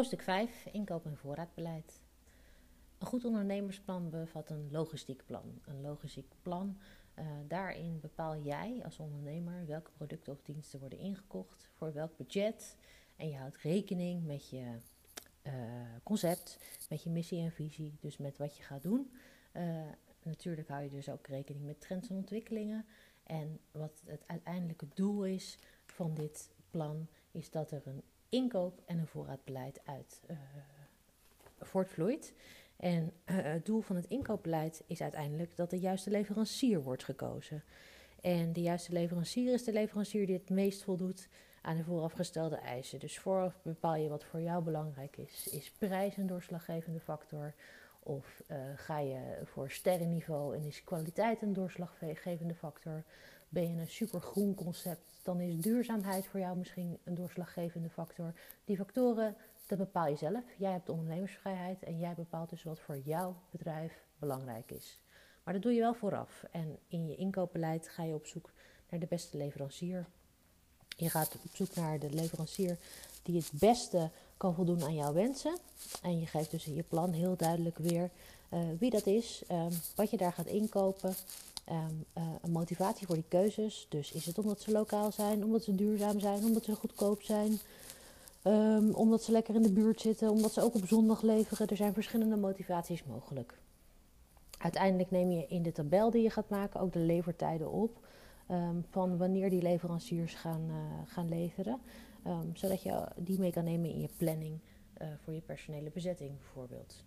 Hoofdstuk 5: Inkoop en voorraadbeleid. Een goed ondernemersplan bevat een logistiek plan. Een logistiek plan, uh, daarin bepaal jij als ondernemer welke producten of diensten worden ingekocht, voor welk budget. En je houdt rekening met je uh, concept, met je missie en visie, dus met wat je gaat doen. Uh, natuurlijk hou je dus ook rekening met trends en ontwikkelingen. En wat het uiteindelijke doel is van dit plan, is dat er een inkoop en een voorraadbeleid uit uh, voortvloeit. En uh, het doel van het inkoopbeleid is uiteindelijk dat de juiste leverancier wordt gekozen. En de juiste leverancier is de leverancier die het meest voldoet aan de voorafgestelde eisen. Dus vooraf bepaal je wat voor jou belangrijk is. Is prijs een doorslaggevende factor? Of uh, ga je voor sterrenniveau en is kwaliteit een doorslaggevende factor? Ben je een supergroen concept, dan is duurzaamheid voor jou misschien een doorslaggevende factor. Die factoren, dat bepaal je zelf. Jij hebt ondernemersvrijheid en jij bepaalt dus wat voor jouw bedrijf belangrijk is. Maar dat doe je wel vooraf. En in je inkoopbeleid ga je op zoek naar de beste leverancier. Je gaat op zoek naar de leverancier die het beste kan voldoen aan jouw wensen. En je geeft dus in je plan heel duidelijk weer uh, wie dat is, um, wat je daar gaat inkopen, um, uh, een motivatie voor die keuzes. Dus is het omdat ze lokaal zijn, omdat ze duurzaam zijn, omdat ze goedkoop zijn, um, omdat ze lekker in de buurt zitten, omdat ze ook op zondag leveren. Er zijn verschillende motivaties mogelijk. Uiteindelijk neem je in de tabel die je gaat maken ook de levertijden op. Um, van wanneer die leveranciers gaan, uh, gaan leveren. zodat je die mee kan nemen in je planning uh, voor je personele bezetting bijvoorbeeld.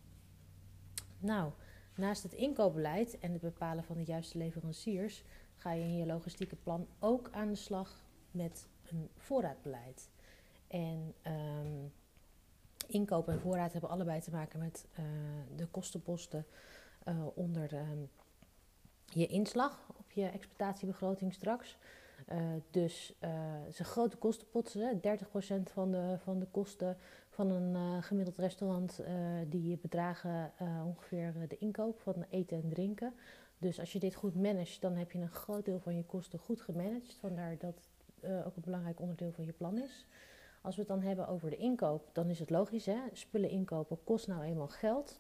Nou, Naast het inkoopbeleid en het bepalen van de juiste leveranciers ga je in je logistieke plan ook aan de slag met een voorraadbeleid. En um, inkoop en voorraad hebben allebei te maken met uh, de kostenposten uh, onder de, um, je inslag op je exploitatiebegroting straks. Uh, dus het is een grote kostenpotten. 30% van de, van de kosten van een uh, gemiddeld restaurant uh, die bedragen uh, ongeveer de inkoop van eten en drinken. Dus als je dit goed managt, dan heb je een groot deel van je kosten goed gemanaged. Vandaar dat ook een belangrijk onderdeel van je plan is. Als we het dan hebben over de inkoop, dan is het logisch. Hè? Spullen inkopen kost nou eenmaal geld.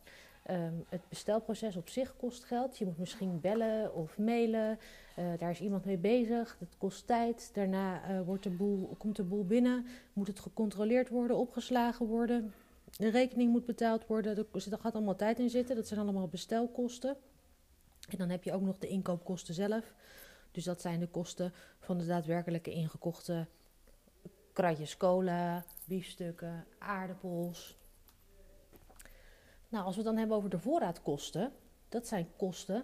Um, het bestelproces op zich kost geld. Je moet misschien bellen of mailen. Uh, daar is iemand mee bezig. Dat kost tijd. Daarna uh, wordt de boel, komt de boel binnen. Moet het gecontroleerd worden, opgeslagen worden. De rekening moet betaald worden. Er gaat allemaal tijd in zitten. Dat zijn allemaal bestelkosten. En dan heb je ook nog de inkoopkosten zelf. Dus dat zijn de kosten van de daadwerkelijke ingekochte kratjes cola, biefstukken, aardappels, nou, als we het dan hebben over de voorraadkosten, dat zijn kosten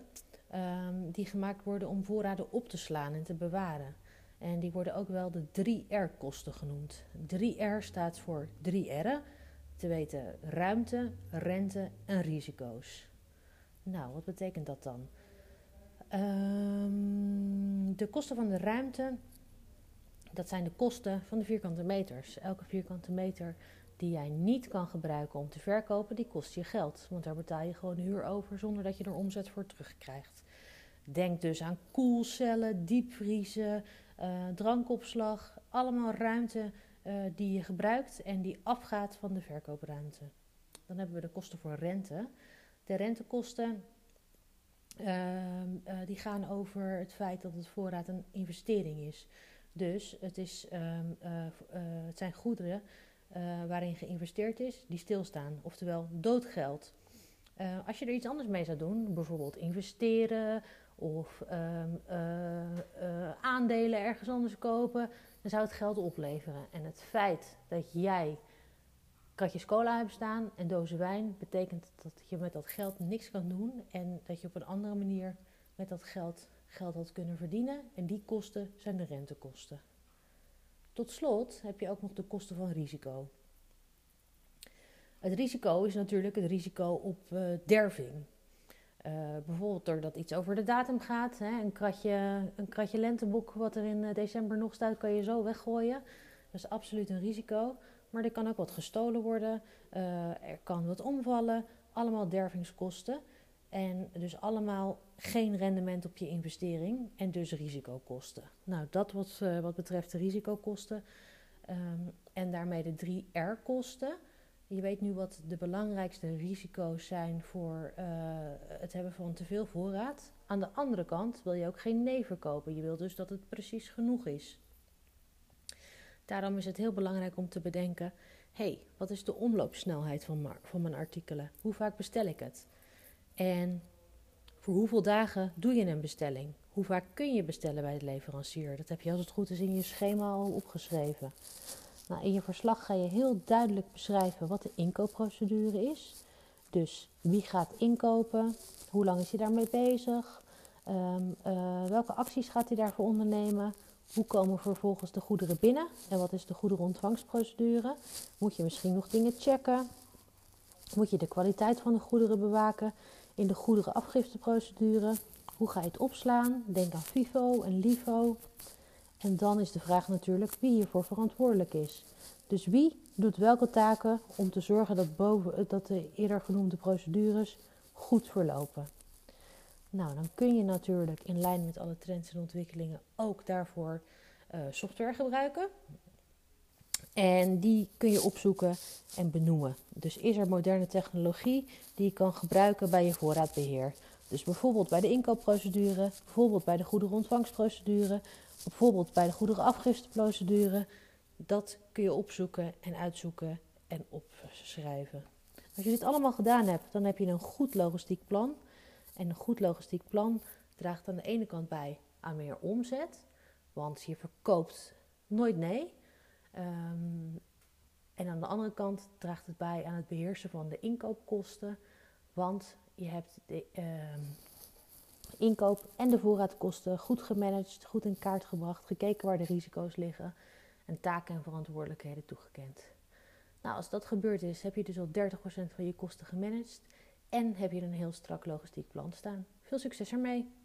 um, die gemaakt worden om voorraden op te slaan en te bewaren. En die worden ook wel de 3R-kosten genoemd. 3R staat voor 3 R'en, te weten ruimte, rente en risico's. Nou, wat betekent dat dan? Um, de kosten van de ruimte, dat zijn de kosten van de vierkante meters. Elke vierkante meter die jij niet kan gebruiken om te verkopen, die kost je geld. Want daar betaal je gewoon huur over zonder dat je er omzet voor terugkrijgt. Denk dus aan koelcellen, diepvriezen, uh, drankopslag. Allemaal ruimte uh, die je gebruikt en die afgaat van de verkoopruimte. Dan hebben we de kosten voor rente. De rentekosten uh, die gaan over het feit dat het voorraad een investering is. Dus het, is, ehm, het zijn goederen uh, waarin geïnvesteerd is, die stilstaan. Oftewel doodgeld. Uh, als je er iets anders mee zou doen, bijvoorbeeld investeren of um, uh, aandelen ergens anders kopen, dan zou het geld opleveren. En het feit dat jij kratjes cola hebt staan en dozen wijn, betekent dat je met dat geld niks kan doen en dat je op een andere manier met dat geld geld had kunnen verdienen. En die kosten zijn de rentekosten. Tot slot heb je ook nog de kosten van risico. Het risico is natuurlijk het risico op uh, derving. Uh, bijvoorbeeld doordat iets over de datum gaat. Hè, een, kratje, een kratje lenteboek wat er in uh, december nog staat, kan je zo weggooien. Dat is absoluut een risico. Maar er kan ook wat gestolen worden. er kan wat omvallen. Allemaal dervingskosten. En dus allemaal geen rendement op je investering en dus risicokosten. Nou, dat wat, uh, wat betreft de risicokosten. Um, en daarmee de drie R-kosten. Je weet nu wat de belangrijkste risico's zijn voor uh, het hebben van te veel voorraad. Aan de andere kant wil je ook geen nee verkopen. Je wil dus dat het precies genoeg is. Daarom is het heel belangrijk om te bedenken: hé, hey, wat is de omloopsnelheid van, van mijn artikelen? Hoe vaak bestel ik het? En voor hoeveel dagen doe je een bestelling? Hoe vaak kun je bestellen bij de leverancier? Dat heb je als het goed is in je schema al opgeschreven. Nou, in je verslag ga je heel duidelijk beschrijven wat de inkoopprocedure is. Dus wie gaat inkopen? Hoe lang is hij daarmee bezig? Ehm, eh, welke acties gaat hij daarvoor ondernemen? Hoe komen vervolgens de goederen binnen? En wat is de goederenontvangstprocedure? Moet je misschien nog dingen checken? Moet je de kwaliteit van de goederen bewaken in de goederenafgifteprocedure? Hoe ga je het opslaan? Denk aan FIFO en LIFO. En dan is de vraag natuurlijk wie hiervoor verantwoordelijk is. Dus wie doet welke taken om te zorgen dat, boven, dat de eerder genoemde procedures goed verlopen. Nou, dan kun je natuurlijk in lijn met alle trends en ontwikkelingen ook daarvoor uh, software gebruiken. En die kun je opzoeken en benoemen. Dus is er moderne technologie die je kan gebruiken bij je voorraadbeheer? Dus bijvoorbeeld bij de inkoopprocedure, bijvoorbeeld bij de goederenontvangstprocedure, bijvoorbeeld bij de goederenafgifteprocedure. Dat kun je opzoeken en uitzoeken en opschrijven. Als je dit allemaal gedaan hebt, dan heb je een goed logistiek plan. En een goed logistiek plan draagt aan de ene kant bij aan meer omzet, want je verkoopt nooit nee. Ehm, en aan de andere kant draagt het bij aan het beheersen van de inkoopkosten, want je hebt de ehm, inkoop en de voorraadkosten goed gemanaged, goed in kaart gebracht, gekeken waar de risico's liggen en taken en verantwoordelijkheden toegekend. Nou, als dat gebeurd is, heb je dus al 30% van je kosten gemanaged en heb je een heel strak logistiek plan staan. Veel succes ermee!